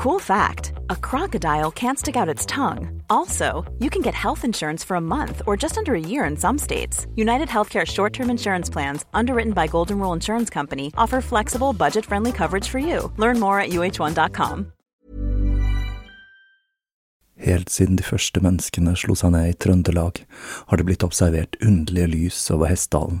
Cool fact a crocodile can't stick out its tongue. Also, you can get health insurance for a month or just under a year in some states. United Healthcare short term insurance plans, underwritten by Golden Rule Insurance Company, offer flexible, budget friendly coverage for you. Learn more at uh1.com. Helt siden de første menneskene slo seg ned i Trøndelag, har det blitt observert underlige lys over Hessdalen.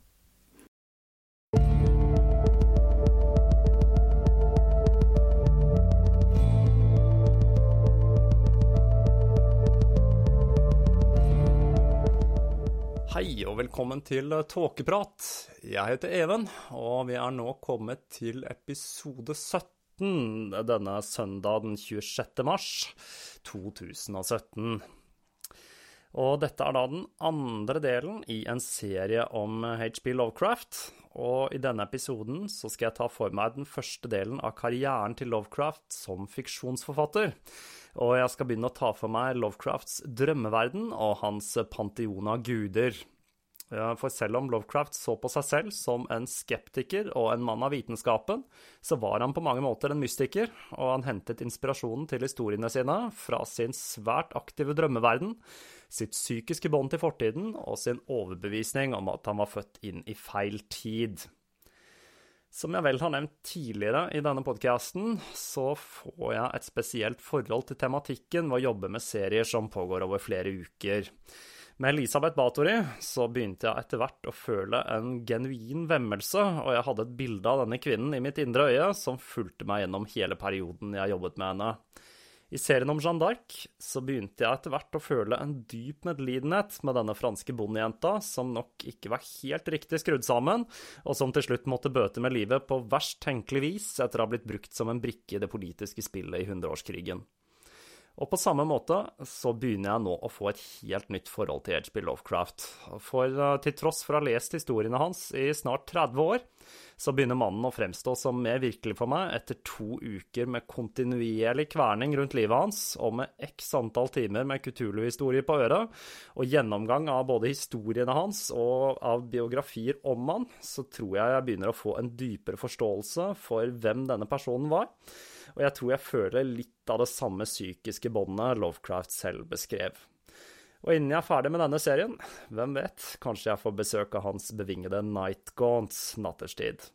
Og velkommen til Tåkeprat. Jeg heter Even, og vi er nå kommet til episode 17 denne søndag den 26. mars 2017. Og dette er da den andre delen i en serie om HB Lovecraft. Og i denne episoden så skal jeg ta for meg den første delen av karrieren til Lovecraft som fiksjonsforfatter. Og jeg skal begynne å ta for meg Lovecrafts drømmeverden og hans panteon av guder. For selv om Lovecraft så på seg selv som en skeptiker og en mann av vitenskapen, så var han på mange måter en mystiker, og han hentet inspirasjonen til historiene sine fra sin svært aktive drømmeverden, sitt psykiske bånd til fortiden og sin overbevisning om at han var født inn i feil tid. Som jeg vel har nevnt tidligere i denne podkasten, så får jeg et spesielt forhold til tematikken ved å jobbe med serier som pågår over flere uker. Med Elisabeth Bathory så begynte jeg etter hvert å føle en genuin vemmelse, og jeg hadde et bilde av denne kvinnen i mitt indre øye som fulgte meg gjennom hele perioden jeg jobbet med henne. I serien om Jeanne d'Arc så begynte jeg etter hvert å føle en dyp medlidenhet med denne franske bondejenta, som nok ikke var helt riktig skrudd sammen, og som til slutt måtte bøte med livet på verst tenkelig vis etter å ha blitt brukt som en brikke i det politiske spillet i hundreårskrigen. Og på samme måte så begynner jeg nå å få et helt nytt forhold til H.P. Lovecraft. For til tross for å ha lest historiene hans i snart 30 år, så begynner mannen å fremstå som mer virkelig for meg etter to uker med kontinuerlig kverning rundt livet hans, og med x antall timer med Kutulu-historier på øret, og gjennomgang av både historiene hans og av biografier om han, så tror jeg jeg begynner å få en dypere forståelse for hvem denne personen var og jeg tror jeg føler litt av det samme psykiske båndet Lovecraft selv beskrev. Og innen jeg er ferdig med denne serien, hvem vet, kanskje jeg får besøk av hans bevingede Night Gaunts natterstid.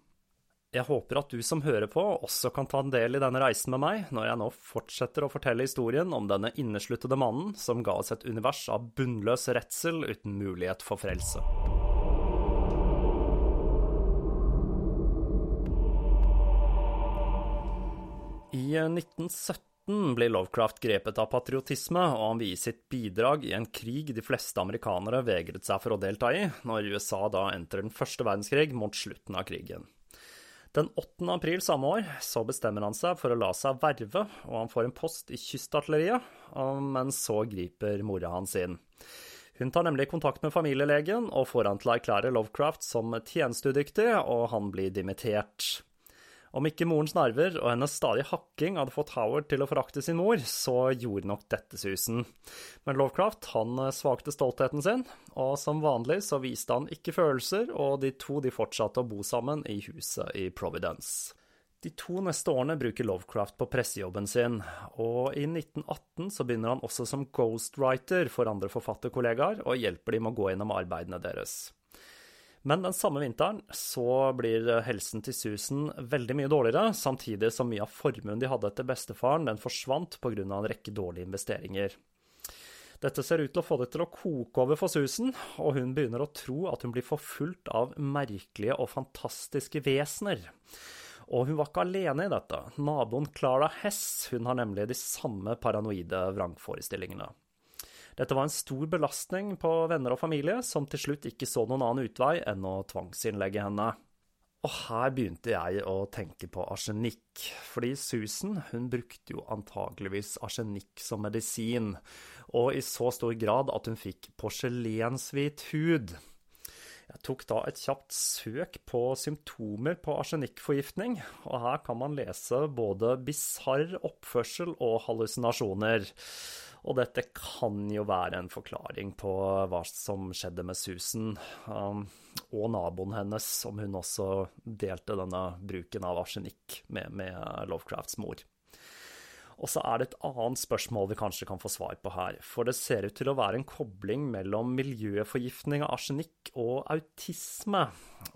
Jeg håper at du som hører på, også kan ta en del i denne reisen med meg, når jeg nå fortsetter å fortelle historien om denne innesluttede mannen som ga oss et univers av bunnløs redsel uten mulighet for frelse. 1917 blir Lovecraft grepet av patriotisme, og han vil gi sitt bidrag i en krig de fleste amerikanere vegret seg for å delta i, når USA da entrer den første verdenskrig mot slutten av krigen. Den 8. april samme år så bestemmer han seg for å la seg verve, og han får en post i kystartilleriet, men så griper mora hans inn. Hun tar nemlig kontakt med familielegen og får han til å erklære Lovecraft som tjenesteudyktig, og han blir dimittert. Om ikke morens nerver og hennes stadige hakking hadde fått Howard til å forakte sin mor, så gjorde nok dette susen. Men Lovecraft han eh, svakte stoltheten sin, og som vanlig så viste han ikke følelser, og de to de fortsatte å bo sammen i huset i Providence. De to neste årene bruker Lovecraft på pressejobben sin, og i 1918 så begynner han også som ghostwriter for andre forfatterkollegaer, og hjelper dem å gå gjennom arbeidene deres. Men den samme vinteren så blir helsen til Susan veldig mye dårligere, samtidig som mye av formuen de hadde etter bestefaren, den forsvant pga. en rekke dårlige investeringer. Dette ser ut til å få det til å koke over for Susan, og hun begynner å tro at hun blir forfulgt av merkelige og fantastiske vesener. Og hun var ikke alene i dette. Naboen Clara Hess hun har nemlig de samme paranoide vrangforestillingene. Dette var en stor belastning på venner og familie, som til slutt ikke så noen annen utvei enn å tvangsinnlegge henne. Og her begynte jeg å tenke på arsenikk, fordi Susan hun brukte jo antageligvis arsenikk som medisin, og i så stor grad at hun fikk porselenshvit hud. Jeg tok da et kjapt søk på symptomer på arsenikkforgiftning, og her kan man lese både bisarr oppførsel og hallusinasjoner. Og dette kan jo være en forklaring på hva som skjedde med Susan um, og naboen hennes, om hun også delte denne bruken av arsenikk med, med Lovecrafts mor. Og så er det et annet spørsmål vi kanskje kan få svar på her. For det ser ut til å være en kobling mellom miljøforgiftning av arsenikk og autisme.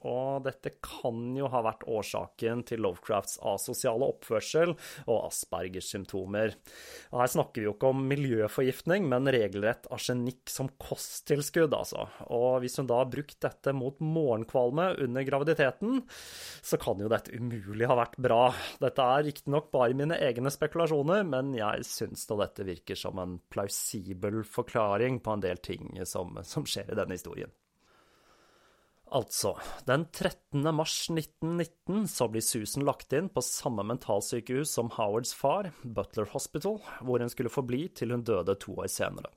Og dette kan jo ha vært årsaken til Lovecrafts asosiale oppførsel og Aspergers symptomer. Og her snakker vi jo ikke om miljøforgiftning, men regelrett arsenikk som kosttilskudd, altså. Og hvis hun da har brukt dette mot morgenkvalme under graviditeten, så kan jo dette umulig ha vært bra. Dette er riktignok bare mine egne spekulasjoner men jeg syns da dette virker som en plausibel forklaring på en del ting som, som skjer i denne historien. Altså, den 13. mars 1919 så blir Susan lagt inn på samme mentalsykehus som Howards far, Butler Hospital, hvor hun skulle forbli til hun døde to år senere.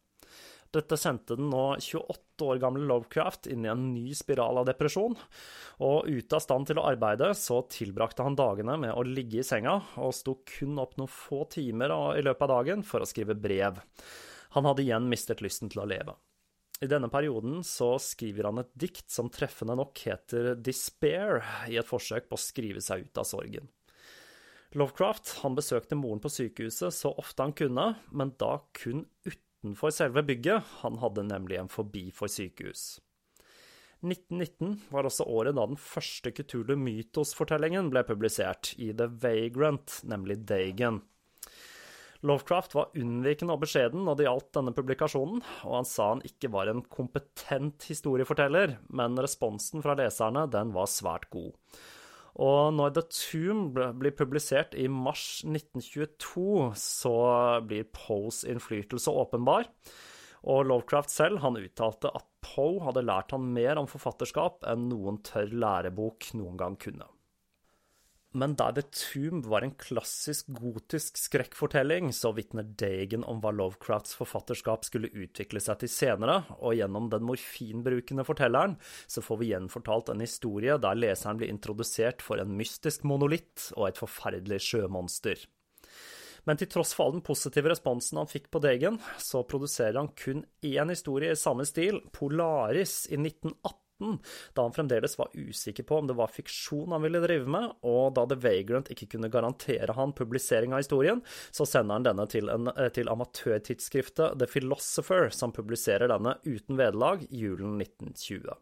Dette sendte den nå 28 år gamle Lovecraft inn i en ny spiral av depresjon, og ute av stand til å arbeide så tilbrakte han dagene med å ligge i senga, og sto kun opp noen få timer i løpet av dagen for å skrive brev. Han hadde igjen mistet lysten til å leve. I denne perioden så skriver han et dikt som treffende nok heter Despair, i et forsøk på å skrive seg ut av sorgen. Lovecraft han besøkte moren på sykehuset så ofte han kunne, men da kun utenfor selve bygget, han hadde nemlig en forbi for sykehus. 1919 var også året da den første Cthulhu Mytos-fortellingen ble publisert, i The Vagrant, nemlig Dagen. Lovecraft var unnvikende og beskjeden når det gjaldt denne publikasjonen, og han sa han ikke var en kompetent historieforteller, men responsen fra leserne den var svært god. Og når The Tomb blir publisert i mars 1922, så blir Poes innflytelse åpenbar. Og Lovecraft selv han uttalte at Poe hadde lært han mer om forfatterskap enn noen tørr lærebok noen gang kunne. Men der The Tomb var en klassisk gotisk skrekkfortelling, så vitner Dagen om hva Lovecrafts forfatterskap skulle utvikle seg til senere, og gjennom den morfinbrukende fortelleren så får vi gjenfortalt en historie der leseren blir introdusert for en mystisk monolitt og et forferdelig sjømonster. Men til tross for all den positive responsen han fikk på Degen, så produserer han kun én historie i samme stil, Polaris, i 1918 da han fremdeles var usikker på om det var fiksjon han ville drive med, og da The Vagrant ikke kunne garantere han publisering av historien, så sender han denne til, eh, til amatørtidsskriftet The Philosopher, som publiserer denne uten vederlag julen 1920.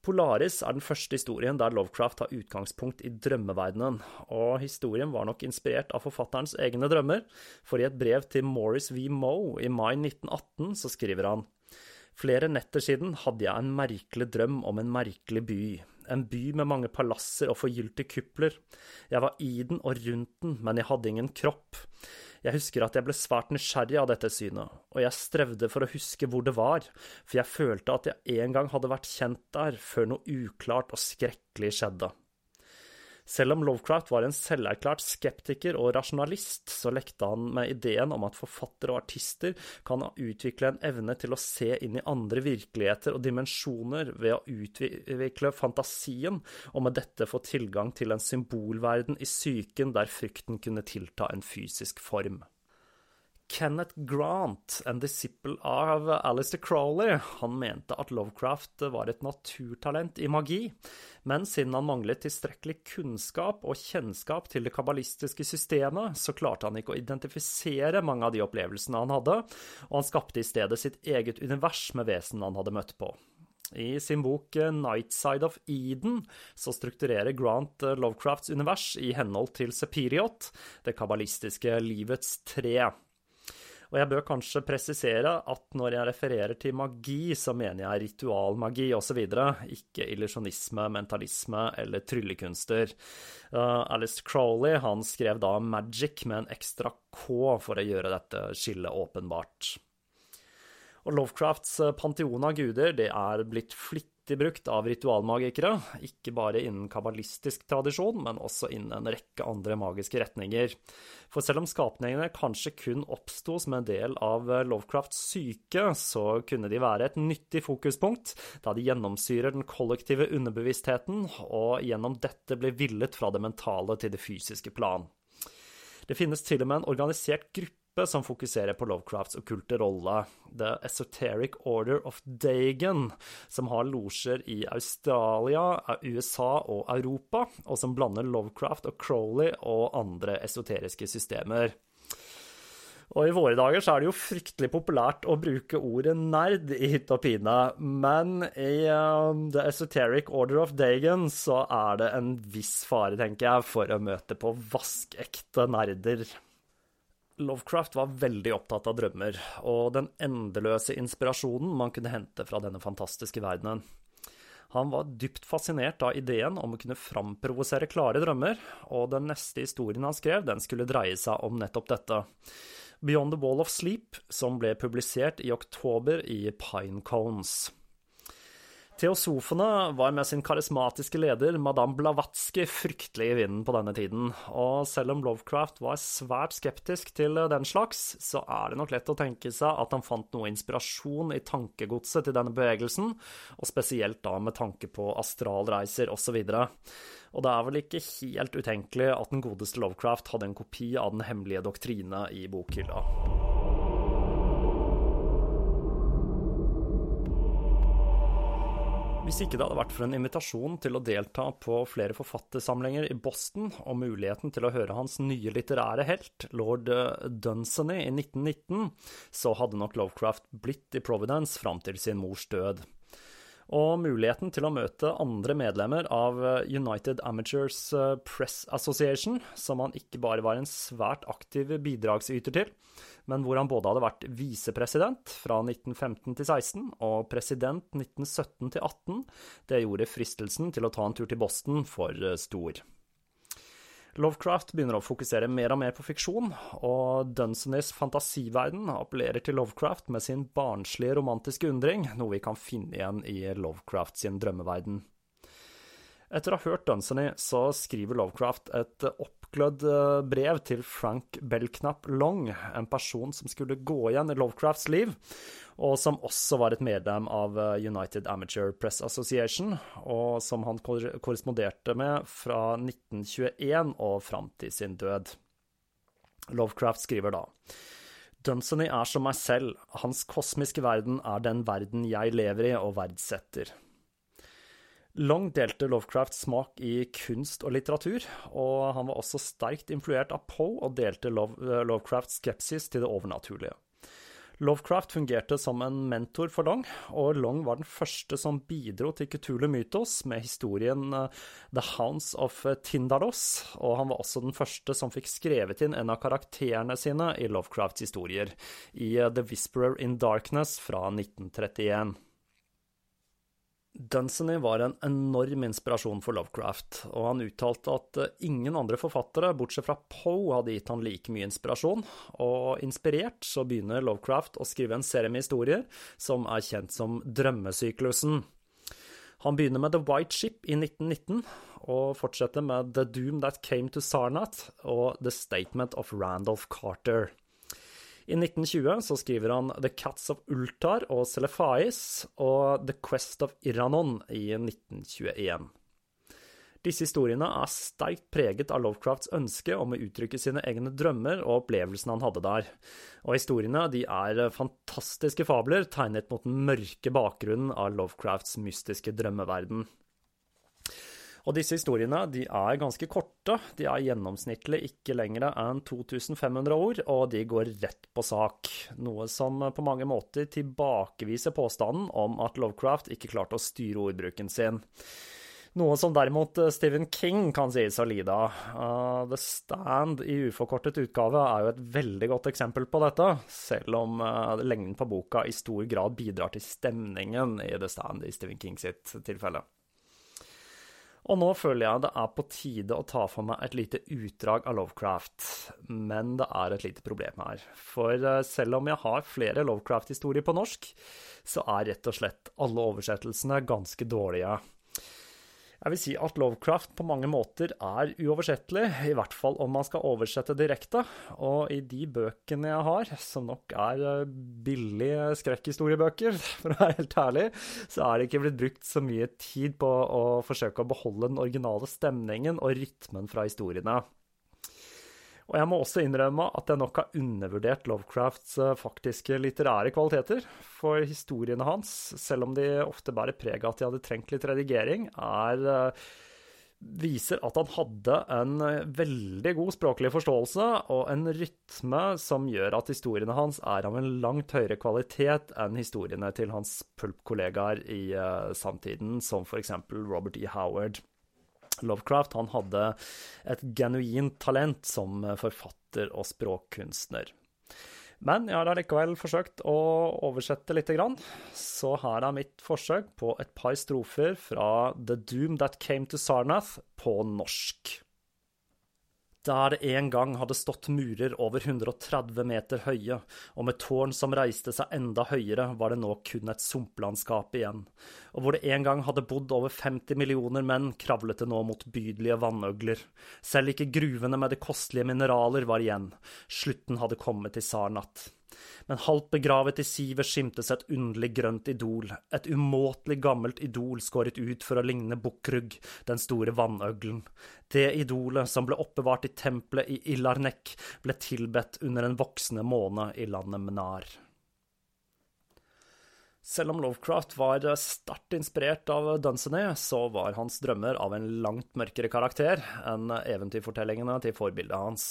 Polaris er den første historien der Lovecraft har utgangspunkt i drømmeverdenen, og historien var nok inspirert av forfatterens egne drømmer, for i et brev til Morris V. Moe i mai 1918 så skriver han Flere netter siden hadde jeg en merkelig drøm om en merkelig by, en by med mange palasser og forgylte kupler. Jeg var i den og rundt den, men jeg hadde ingen kropp. Jeg husker at jeg ble svært nysgjerrig av dette synet, og jeg strevde for å huske hvor det var, for jeg følte at jeg en gang hadde vært kjent der før noe uklart og skrekkelig skjedde. Selv om Lovecraft var en selverklært skeptiker og rasjonalist, så lekte han med ideen om at forfattere og artister kan utvikle en evne til å se inn i andre virkeligheter og dimensjoner ved å utvikle fantasien, og med dette få tilgang til en symbolverden i psyken der frykten kunne tilta en fysisk form. Kenneth Grant, en disippel av Alistair Crowley, han mente at Lovecraft var et naturtalent i magi, men siden han manglet tilstrekkelig kunnskap og kjennskap til det kabalistiske systemet, så klarte han ikke å identifisere mange av de opplevelsene han hadde, og han skapte i stedet sitt eget univers med vesen han hadde møtt på. I sin bok Night Side of Eden så strukturerer Grant Lovecrafts univers i henhold til Sepiriot, det kabalistiske livets tre. Og jeg bør kanskje presisere at når jeg refererer til magi, så mener jeg ritualmagi osv., ikke illusjonisme, mentalisme eller tryllekunster. Uh, Alice Crowley han skrev da magic med en ekstra K for å gjøre dette skillet åpenbart. Og Lovecrafts panteon av guder det er blitt flittig brukt av ritualmagikere, ikke bare innen kabbalistisk tradisjon, men også innen en rekke andre magiske retninger. For selv om skapningene kanskje kun oppsto som en del av Lovecrafts syke, så kunne de være et nyttig fokuspunkt, da de gjennomsyrer den kollektive underbevisstheten, og gjennom dette blir villet fra det mentale til det fysiske plan. Det finnes til og med en organisert gruppe som fokuserer på Lovecrafts okkulte rolle, The Esoteric Order of Dagan, som har losjer i Australia, USA og Europa, og som blander Lovecraft og Crowley og andre esoteriske systemer. Og i våre dager så er det jo fryktelig populært å bruke ordet nerd i hytt og pine, men i uh, The Esoteric Order of Dagan så er det en viss fare, tenker jeg, for å møte på vaskekte nerder. Lovecraft var veldig opptatt av drømmer og den endeløse inspirasjonen man kunne hente fra denne fantastiske verdenen. Han var dypt fascinert av ideen om å kunne framprovosere klare drømmer, og den neste historien han skrev, den skulle dreie seg om nettopp dette. Beyond the Wall of Sleep, som ble publisert i oktober i Pinecones. Teosofene var med sin karismatiske leder, madame Blavatsky, fryktelig i vinden på denne tiden, og selv om Lovecraft var svært skeptisk til den slags, så er det nok lett å tenke seg at han fant noe inspirasjon i tankegodset til denne bevegelsen, og spesielt da med tanke på astralreiser osv. Og det er vel ikke helt utenkelig at den godeste Lovecraft hadde en kopi av Den hemmelige doktrine i bokhylla. Hvis ikke det hadde vært for en invitasjon til å delta på flere forfattersamlinger i Boston, og muligheten til å høre hans nye litterære helt, lord Dunsany, i 1919, så hadde nok Lovecraft blitt i Providence fram til sin mors død. Og muligheten til å møte andre medlemmer av United Amateurs eh, Press Association, som han ikke bare var en svært aktiv bidragsyter til, men hvor han både hadde vært visepresident fra 1915 til 16 og president 1917 til 18, det gjorde fristelsen til å ta en tur til Boston for eh, stor. Lovecraft begynner å fokusere mer og mer på fiksjon, og Dunsanys fantasiverden appellerer til Lovecraft med sin barnslige romantiske undring, noe vi kan finne igjen i Lovecraft sin drømmeverden. Etter å ha hørt Dunsany, så skriver Lovecraft et oppglødd eh, brev til Frank Belknap Long, en person som skulle gå igjen i Lovecrafts liv, og som også var et medlem av eh, United Amateur Press Association, og som han korresponderte med fra 1921 og fram til sin død. Lovecraft skriver da Dunsany er som meg selv, hans kosmiske verden er den verden jeg lever i og verdsetter. Long delte Lovecrafts smak i kunst og litteratur, og han var også sterkt influert av Poe og delte Love, Lovecrafts skepsis til det overnaturlige. Lovecraft fungerte som en mentor for Long, og Long var den første som bidro til Kutulu Mythos med historien uh, The Hounds of Tindalos, og han var også den første som fikk skrevet inn en av karakterene sine i Lovecrafts historier, i The Whisperer in Darkness fra 1931. Dunsany var en enorm inspirasjon for Lovecraft, og han uttalte at eh, ingen andre forfattere, bortsett fra Poe, hadde gitt han like mye inspirasjon, og inspirert så begynner Lovecraft å skrive en serie med historier som er kjent som Drømmesyklusen. Han begynner med The White Ship i 1919, og fortsetter med The Doom That Came to Sarnat og The Statement of Randolph Carter. I 1920 så skriver han The Cats of Ultar og Selefais og The Quest of Iranon i 1921. Disse historiene er sterkt preget av Lovecrafts ønske om å uttrykke sine egne drømmer og opplevelsene han hadde der. Og historiene de er fantastiske fabler tegnet mot den mørke bakgrunnen av Lovecrafts mystiske drømmeverden. Og disse historiene de er ganske korte, de er gjennomsnittlig ikke lengre enn 2500 ord, og de går rett på sak, noe som på mange måter tilbakeviser påstanden om at Lovecraft ikke klarte å styre ordbruken sin. Noe som derimot eh, Stephen King kan sies å lide av. Uh, The Stand i uforkortet utgave er jo et veldig godt eksempel på dette, selv om uh, lengden på boka i stor grad bidrar til stemningen i The Stand i Stephen King sitt tilfelle. Og nå føler jeg det er på tide å ta for meg et lite utdrag av Lovecraft, men det er et lite problem her. For uh, selv om jeg har flere Lovecraft-historier på norsk, så er rett og slett alle oversettelsene ganske dårlige. Jeg vil si at Lovecraft på mange måter er uoversettelig, i hvert fall om man skal oversette direkte. Og i de bøkene jeg har, som nok er eh, billige skrekkhistoriebøker, for å være helt ærlig, så er det ikke blitt brukt så mye tid på å forsøke å beholde den originale stemningen og rytmen fra historiene. Og jeg må også innrømme at jeg nok har undervurdert Lovecrafts eh, faktiske litterære kvaliteter. For historiene hans, selv om de ofte bærer preg av at de hadde trengt litt redigering, er eh, viser at han hadde en eh, veldig god språklig forståelse og en rytme som gjør at historiene hans er av en langt høyere kvalitet enn historiene til hans pulp-kollegaer i samtiden, som f.eks. Robert E. Howard. Lovecraft han hadde et genuint talent som forfatter og språkkunstner. Men jeg har allikevel forsøkt å oversette lite grann, så her er mitt forsøk på et par strofer fra The Doom That Came to Sarnath på norsk. Der det en gang hadde stått murer over 130 meter høye, og med tårn som reiste seg enda høyere, var det nå kun et sumplandskap igjen. Og hvor det en gang hadde bodd over 50 millioner menn, kravlet det nå motbydelige vannøgler. Selv ikke gruvene med de kostelige mineraler var igjen. Slutten hadde kommet i Sarnat men halvt begravet i sivet skimtes et underlig grønt idol, et umåtelig gammelt idol skåret ut for å ligne bukkrugg, den store vannøglen. Det idolet som ble oppbevart i tempelet i Illarnek, ble tilbedt under en voksende måne i landet Menar. Selv om Lovecraft var sterkt inspirert av Dunsany, så var hans drømmer av en langt mørkere karakter enn eventyrfortellingene til forbildet hans.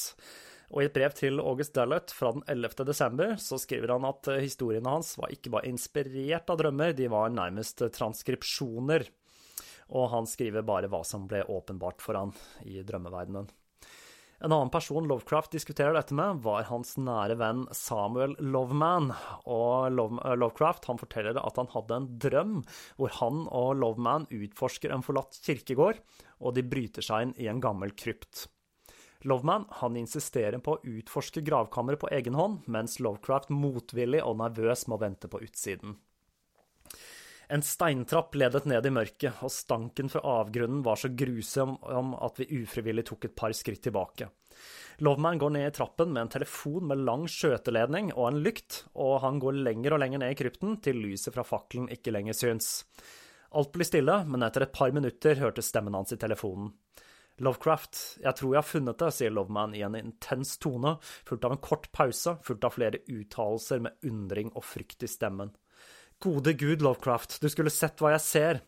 Og i et brev til August Dallot fra den 11. desember så skriver han at eh, historiene hans var ikke bare inspirert av drømmer, de var nærmest transkripsjoner. Og han skriver bare hva som ble åpenbart for han i drømmeverdenen. En annen person Lovecraft diskuterer dette med, var hans nære venn Samuel Loveman. Og eh, Lovecraft han forteller at han hadde en drøm hvor han og Loveman utforsker en forlatt kirkegård, og de bryter seg inn i en gammel krypt. Loveman han insisterer på å utforske gravkammeret på egen hånd, mens Lovecraft motvillig og nervøs må vente på utsiden. En steintrapp ledet ned i mørket, og stanken fra avgrunnen var så grusom at vi ufrivillig tok et par skritt tilbake. Loveman går ned i trappen med en telefon med lang skjøteledning og en lykt, og han går lenger og lenger ned i krypten til lyset fra fakkelen ikke lenger syns. Alt blir stille, men etter et par minutter hørtes stemmen hans i telefonen. Lovecraft, jeg tror jeg har funnet det, sier Loveman i en intens tone, fulgt av en kort pause, fulgt av flere uttalelser med undring og frykt i stemmen. Gode gud, Lovecraft, du skulle sett hva jeg ser.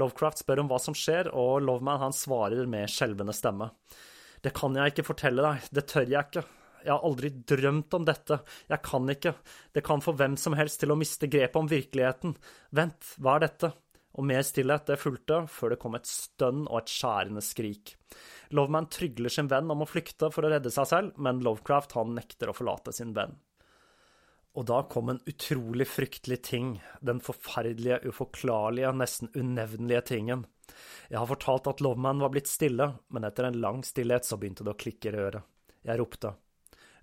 Lovecraft spør om hva som skjer, og Loveman han svarer med skjelvende stemme. Det kan jeg ikke fortelle deg, det tør jeg ikke. Jeg har aldri drømt om dette, jeg kan ikke, det kan få hvem som helst til å miste grepet om virkeligheten. Vent, hva er dette? Og mer stillhet det fulgte, før det kom et stønn og et skjærende skrik. Loveman trygler sin venn om å flykte for å redde seg selv, men Lovecraft han nekter å forlate sin venn. Og da kom en utrolig fryktelig ting, den forferdelige, uforklarlige, nesten unevnelige tingen. Jeg har fortalt at Loveman var blitt stille, men etter en lang stillhet så begynte det å klikke i øret. Jeg ropte.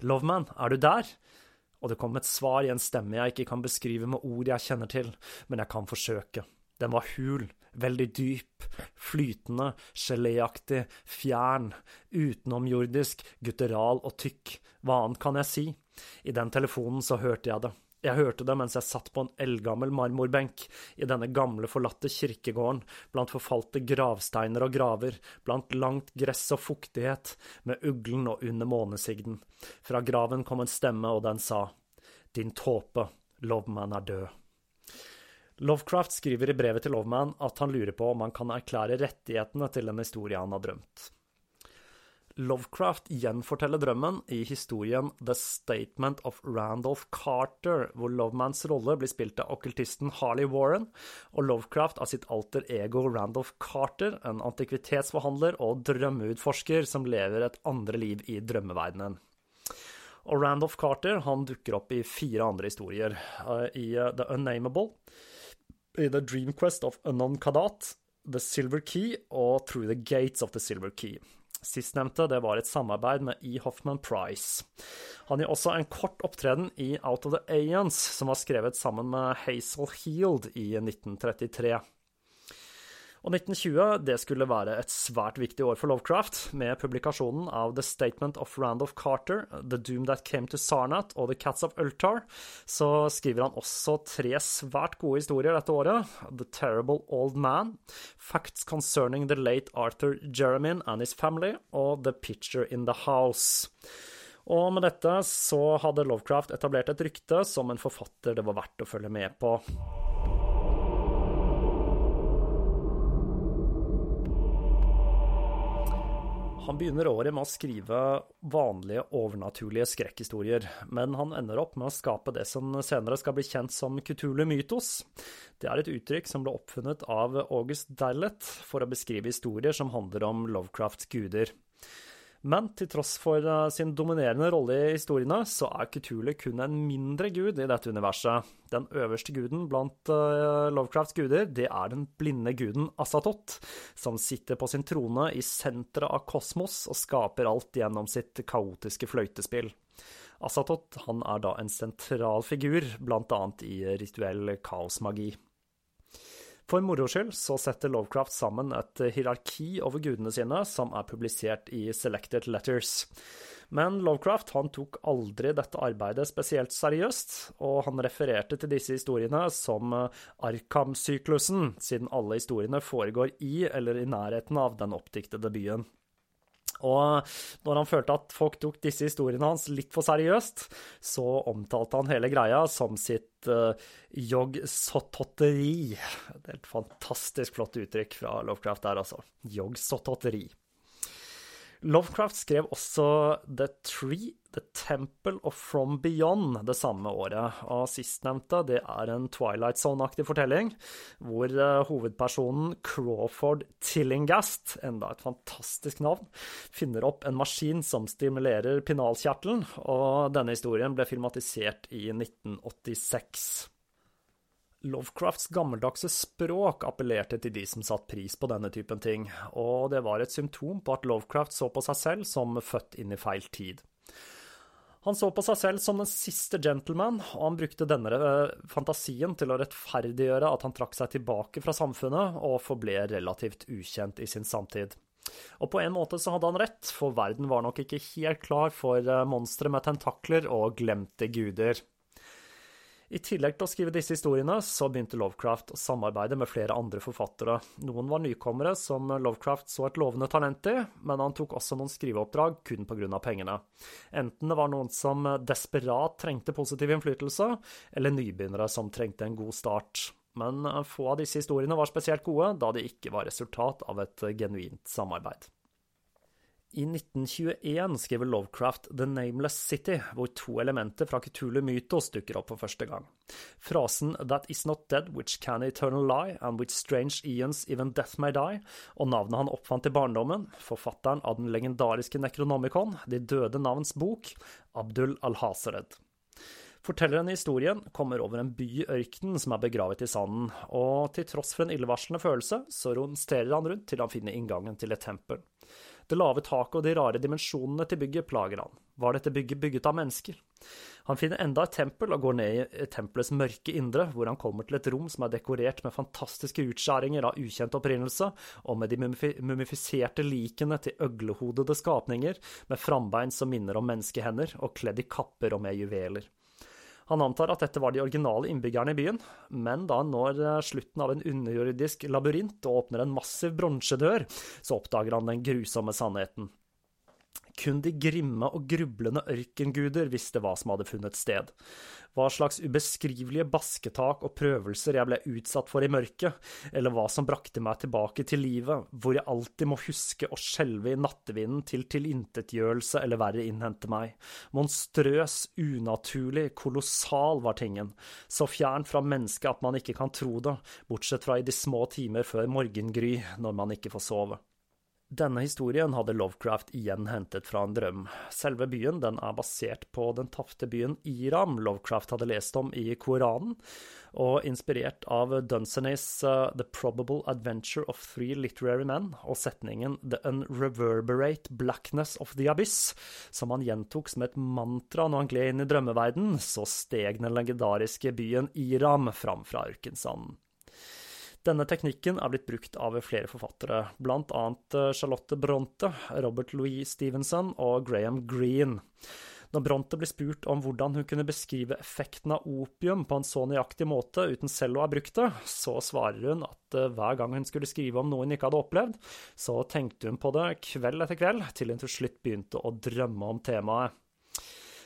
Loveman, er du der? Og det kom et svar i en stemme jeg ikke kan beskrive med ord jeg kjenner til, men jeg kan forsøke. Den var hul, veldig dyp, flytende, geléaktig, fjern, utenomjordisk, gutteral og tykk. Hva annet kan jeg si? I den telefonen så hørte jeg det. Jeg hørte det mens jeg satt på en eldgammel marmorbenk i denne gamle, forlatte kirkegården, blant forfalte gravsteiner og graver, blant langt gress og fuktighet, med uglen og under månesigden. Fra graven kom en stemme, og den sa, Din tåpe, Loveman er død. Lovecraft skriver i brevet til Loveman at han lurer på om han kan erklære rettighetene til den historien han har drømt. Lovecraft gjenforteller drømmen i historien The Statement of Randolph Carter, hvor Lovemans rolle blir spilt av okkultisten Harley Warren, og Lovecraft av sitt alter ego Randolph Carter, en antikvitetsforhandler og drømmeutforsker som lever et andre liv i drømmeverdenen. Og Randolph Carter han dukker opp i fire andre historier. Uh, I uh, The Unnamable, i The Dream Quest of Unknown Kadat, The Silver Key og Through the Gates of the Silver Key. Sistnevnte det var et samarbeid med E. Hoffman Price. Han gir også en kort opptreden i Out of the Aeons, som var skrevet sammen med Hazel Heald i 1933. Og 1920 det skulle være et svært viktig år for Lovecraft, med publikasjonen av The Statement of Randolph Carter, The Doom That Came to Sarnat og The Cats of Ultar. Så skriver han også tre svært gode historier dette året. The Terrible Old Man, Facts Concerning the Late Arthur Jeremin and His Family og The Picture in the House. Og med dette så hadde Lovecraft etablert et rykte som en forfatter det var verdt å følge med på. Han begynner året med å skrive vanlige overnaturlige skrekkhistorier, men han ender opp med å skape det som senere skal bli kjent som kutule mytos. Det er et uttrykk som ble oppfunnet av August Derleth for å beskrive historier som handler om Lovecrafts guder. Men til tross for eh, sin dominerende rolle i historiene, så er Kutule kun en mindre gud i dette universet. Den øverste guden blant uh, Lovecrafts guder, det er den blinde guden Asatoth, som sitter på sin trone i senteret av kosmos og skaper alt gjennom sitt kaotiske fløytespill. Asatoth han er da en sentral figur, annet i rituell kaosmagi. For moro skyld så setter Lovecraft sammen et hierarki over gudene sine, som er publisert i Selected Letters. Men Lovecraft han tok aldri dette arbeidet spesielt seriøst, og han refererte til disse historiene som Arkham-syklusen, siden alle historiene foregår i eller i nærheten av den oppdiktede byen. Og når han følte at folk tok disse historiene hans litt for seriøst, så omtalte han hele greia som sitt uh, er et fantastisk flott uttrykk fra Lovecraft der, altså. Jogg-sototteri. Lovecraft skrev også The Tree, The Temple og From Beyond det samme året, og sistnevnte det er en Twilight Zone-aktig fortelling, hvor uh, hovedpersonen Crawford Tillingast, enda et fantastisk navn, finner opp en maskin som stimulerer pinalkjertelen, og denne historien ble filmatisert i 1986. Lovecrafts gammeldagse språk appellerte til de som satte pris på denne typen ting, og det var et symptom på at Lovecraft så på seg selv som født inn i feil tid. Han så på seg selv som den siste gentleman, og han brukte denne eh, fantasien til å rettferdiggjøre at han trakk seg tilbake fra samfunnet og forble relativt ukjent i sin samtid. Og på en måte så hadde han rett, for verden var nok ikke helt klar for eh, monstre med tentakler og glemte guder. I tillegg til å skrive disse historiene, så begynte Lovecraft å samarbeide med flere andre forfattere. Noen var nykommere som Lovecraft så et lovende talent i, men han tok også noen skriveoppdrag kun pga. pengene. Enten det var noen som desperat trengte positiv innflytelse, eller nybegynnere som trengte en god start. Men få av disse historiene var spesielt gode, da de ikke var resultat av et genuint samarbeid. I 1921 skriver Lovecraft The Nameless City, hvor to elementer fra Kutulu Mytos dukker opp for første gang. Frasen That is not dead which can eternal lie, and with strange eons even death may die, og navnet han oppfant i barndommen, forfatteren av den legendariske Necronomicon, De døde navns bok, Abdul al-Hasered. Fortelleren i historien kommer over en by i ørkenen som er begravet i sanden, og til tross for en illevarslende følelse, så romsterer han rundt til han finner inngangen til et tempel. Det lave taket og de rare dimensjonene til bygget plager han. Var dette bygget bygget av mennesker? Han finner enda et tempel og går ned i tempelets mørke indre, hvor han kommer til et rom som er dekorert med fantastiske utskjæringer av ukjent opprinnelse, og med de mumifiserte likene til øglehodede skapninger med frambein som minner om menneskehender, og kledd i kapper og med juveler. Han antar at dette var de originale innbyggerne i byen, men da han når eh, slutten av en underjordisk labyrint og åpner en massiv bronsedør, så oppdager han den grusomme sannheten. Kun de grimme og grublende ørkenguder visste hva som hadde funnet sted. Hva slags ubeskrivelige basketak og prøvelser jeg ble utsatt for i mørket, eller hva som brakte meg tilbake til livet, hvor jeg alltid må huske å skjelve i nattevinden til tilintetgjørelse eller verre innhente meg. Monstrøs, unaturlig, kolossal var tingen, så fjern fra mennesket at man ikke kan tro det, bortsett fra i de små timer før morgengry, når man ikke får sove. Denne historien hadde Lovecraft igjen hentet fra en drøm. Selve byen den er basert på den tafte byen Iram Lovecraft hadde lest om i Koranen, og inspirert av Dunsenays uh, The Probable Adventure of Three Literary Men og setningen The Unreverberate Blackness of the Abyss, som han gjentok som et mantra når han gled inn i drømmeverden, så steg den legendariske byen Iram fram fra ørkensanden. Denne teknikken er blitt brukt av flere forfattere, annet eh, Charlotte Bronte, Robert Louis Stevenson og Graham Greene. Når Bronte blir spurt om hvordan hun kunne beskrive effekten av opium på en så nøyaktig måte uten selv å ha brukt det, så svarer hun at eh, hver gang hun skulle skrive om noe hun ikke hadde opplevd, så tenkte hun på det kveld etter kveld, til hun til slutt begynte å drømme om temaet.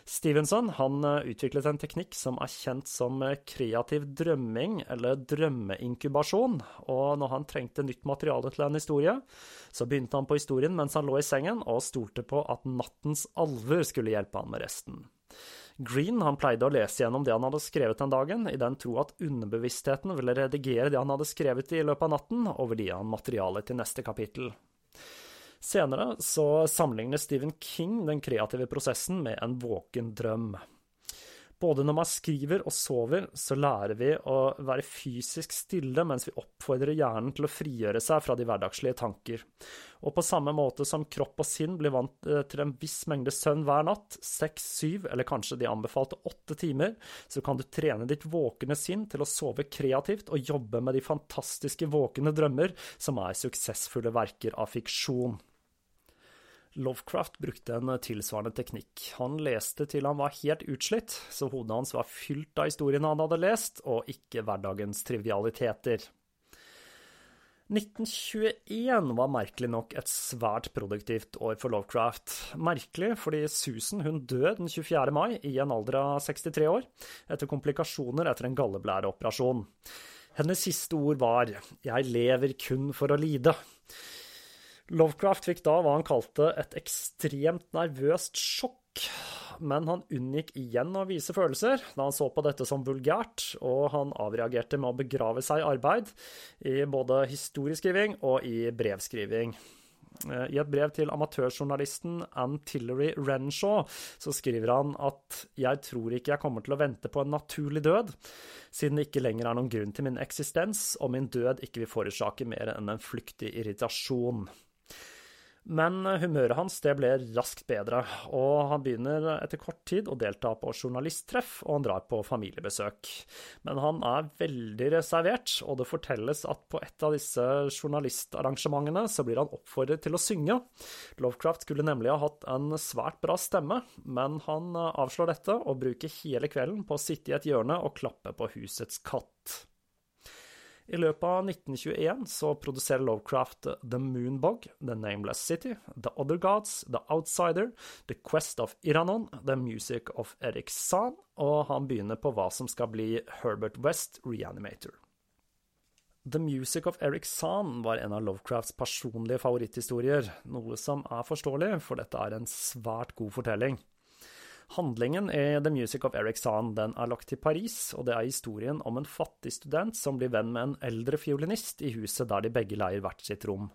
Stevenson han eh, utviklet en teknikk som er kjent som eh, kreativ drømming, eller drømmeinkubasjon, og når han trengte nytt materiale til en historie, så begynte han på historien mens han lå i sengen, og stolte på at nattens alver skulle hjelpe han med resten. Green han pleide å lese gjennom det han hadde skrevet den dagen, i den tro at underbevisstheten ville redigere det han hadde skrevet i løpet av natten, og ville gi han materiale til neste kapittel. Senere så sammenligner Stephen King den kreative prosessen med en våken drøm. Både når man skriver og sover, så lærer vi å være fysisk stille mens vi oppfordrer hjernen til å frigjøre seg fra de hverdagslige tanker. Og på samme måte som kropp og sinn blir vant eh, til en viss mengde søvn hver natt, seks, syv eller kanskje de anbefalte åtte timer, så kan du trene ditt våkne sinn til å sove kreativt og jobbe med de fantastiske våkne drømmer som er suksessfulle verker av fiksjon. Lovecraft brukte en tilsvarende teknikk. Han leste til han var helt utslitt, så hodet hans var fylt av historiene han hadde lest, og ikke hverdagens trivialiteter. 1921 var merkelig nok et svært produktivt år for Lovecraft. Merkelig fordi Susan hun døde den 24. mai i en alder av 63 år, etter komplikasjoner etter en galleblæreoperasjon. Hennes siste ord var 'Jeg lever kun for å lide'. Lovecraft fikk da hva han kalte et ekstremt nervøst sjokk, men han unngikk igjen å vise følelser da han så på dette som vulgært, og han avreagerte med å begrave seg i arbeid, i både historieskriving og i brevskriving. Eh, I et brev til amatørjournalisten Ann Tillery Renshaw så skriver han at jeg tror ikke jeg kommer til å vente på en naturlig død, siden det ikke lenger er noen grunn til min eksistens, og min død ikke vil forårsake mer enn en flyktig irritasjon. Men humøret hans det ble raskt bedre, og han begynner etter kort tid å delta på journalisttreff, og han drar på familiebesøk. Men han er veldig reservert, og det fortelles at på et av disse journalistarrangementene så blir han oppfordret til å synge. Lovecraft skulle nemlig ha hatt en svært bra stemme, men han avslår dette og bruker hele kvelden på å sitte i et hjørne og klappe på husets katt. I løpet av 1921 så produserer Lovecraft The Moonbog, The Nameless City, The Other Gods, The Outsider, The Quest of Iranon, The Music of Eric San, og han begynner på hva som skal bli Herbert West Reanimator. The Music of Eric San var en av Lovecrafts personlige favoritthistorier, noe som er forståelig, for dette er en svært god fortelling. Handlingen i The Music of Eric Zahn den er lagt til Paris, og det er historien om en fattig student som blir venn med en eldre fiolinist i huset der de begge leier hvert sitt rom.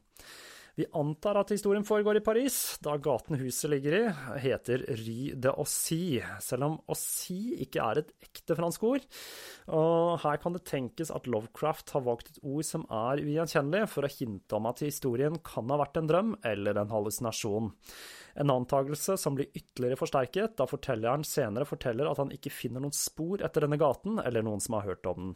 Vi antar at historien foregår i Paris, da gaten huset ligger i, heter Rue de Aussy, selv om Aussy ikke er et ekte fransk ord. Og her kan det tenkes at Lovecraft har valgt et ord som er ugjenkjennelig, for å hinte om at historien kan ha vært en drøm eller en hallusinasjon. En antakelse som blir ytterligere forsterket da fortelleren senere forteller at han ikke finner noen spor etter denne gaten eller noen som har hørt om den.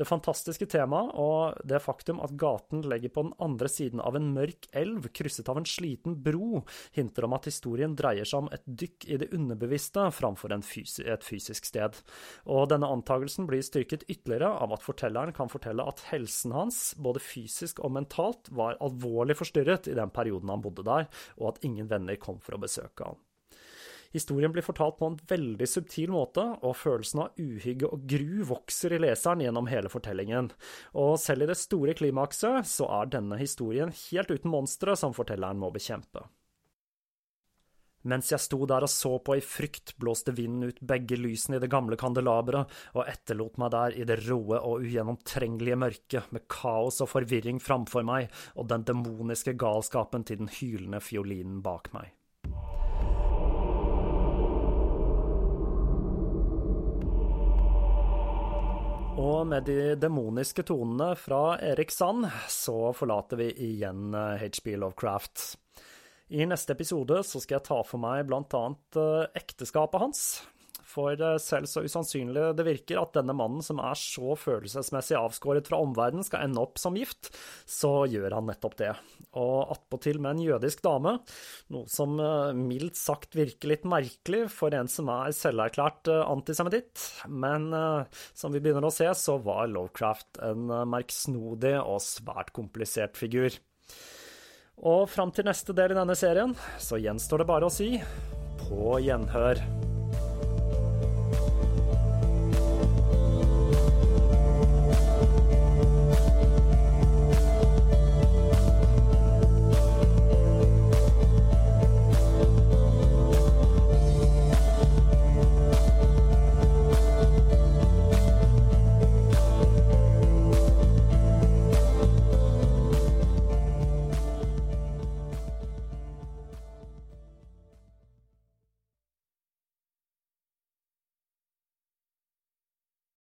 Det fantastiske temaet og det faktum at gaten legger på den andre siden av en mørk elv krysset av en sliten bro, hinter om at historien dreier seg om et dykk i det underbevisste framfor fysi et fysisk sted. Og denne antagelsen blir styrket ytterligere av at fortelleren kan fortelle at helsen hans, både fysisk og mentalt, var alvorlig forstyrret i den perioden han bodde der, og at ingen venner kom for å besøke han. Historien blir fortalt på en veldig subtil måte, og følelsen av uhygge og gru vokser i leseren gjennom hele fortellingen. Og selv i det store klimakset så er denne historien helt uten monstre som fortelleren må bekjempe. Mens jeg sto der og så på i frykt, blåste vinden ut begge lysene i det gamle kandelaberet og etterlot meg der i det roe og ugjennomtrengelige mørket, med kaos og forvirring framfor meg og den demoniske galskapen til den hylende fiolinen bak meg. Og med de demoniske tonene fra Erik Sand, så forlater vi igjen HB eh, Lovecraft. I neste episode så skal jeg ta for meg blant annet eh, ekteskapet hans. For eh, selv så usannsynlig det virker at denne mannen som er så følelsesmessig avskåret fra omverdenen, skal ende opp som gift, så gjør han nettopp det. Og attpåtil med en jødisk dame, noe som eh, mildt sagt virker litt merkelig for en som er selverklært antisemittitt, antisemitt. Men som vi begynner å se, så var Lovecraft en merksnodig og svært komplisert figur. Og fram til neste del i denne serien så gjenstår det bare å si på gjenhør.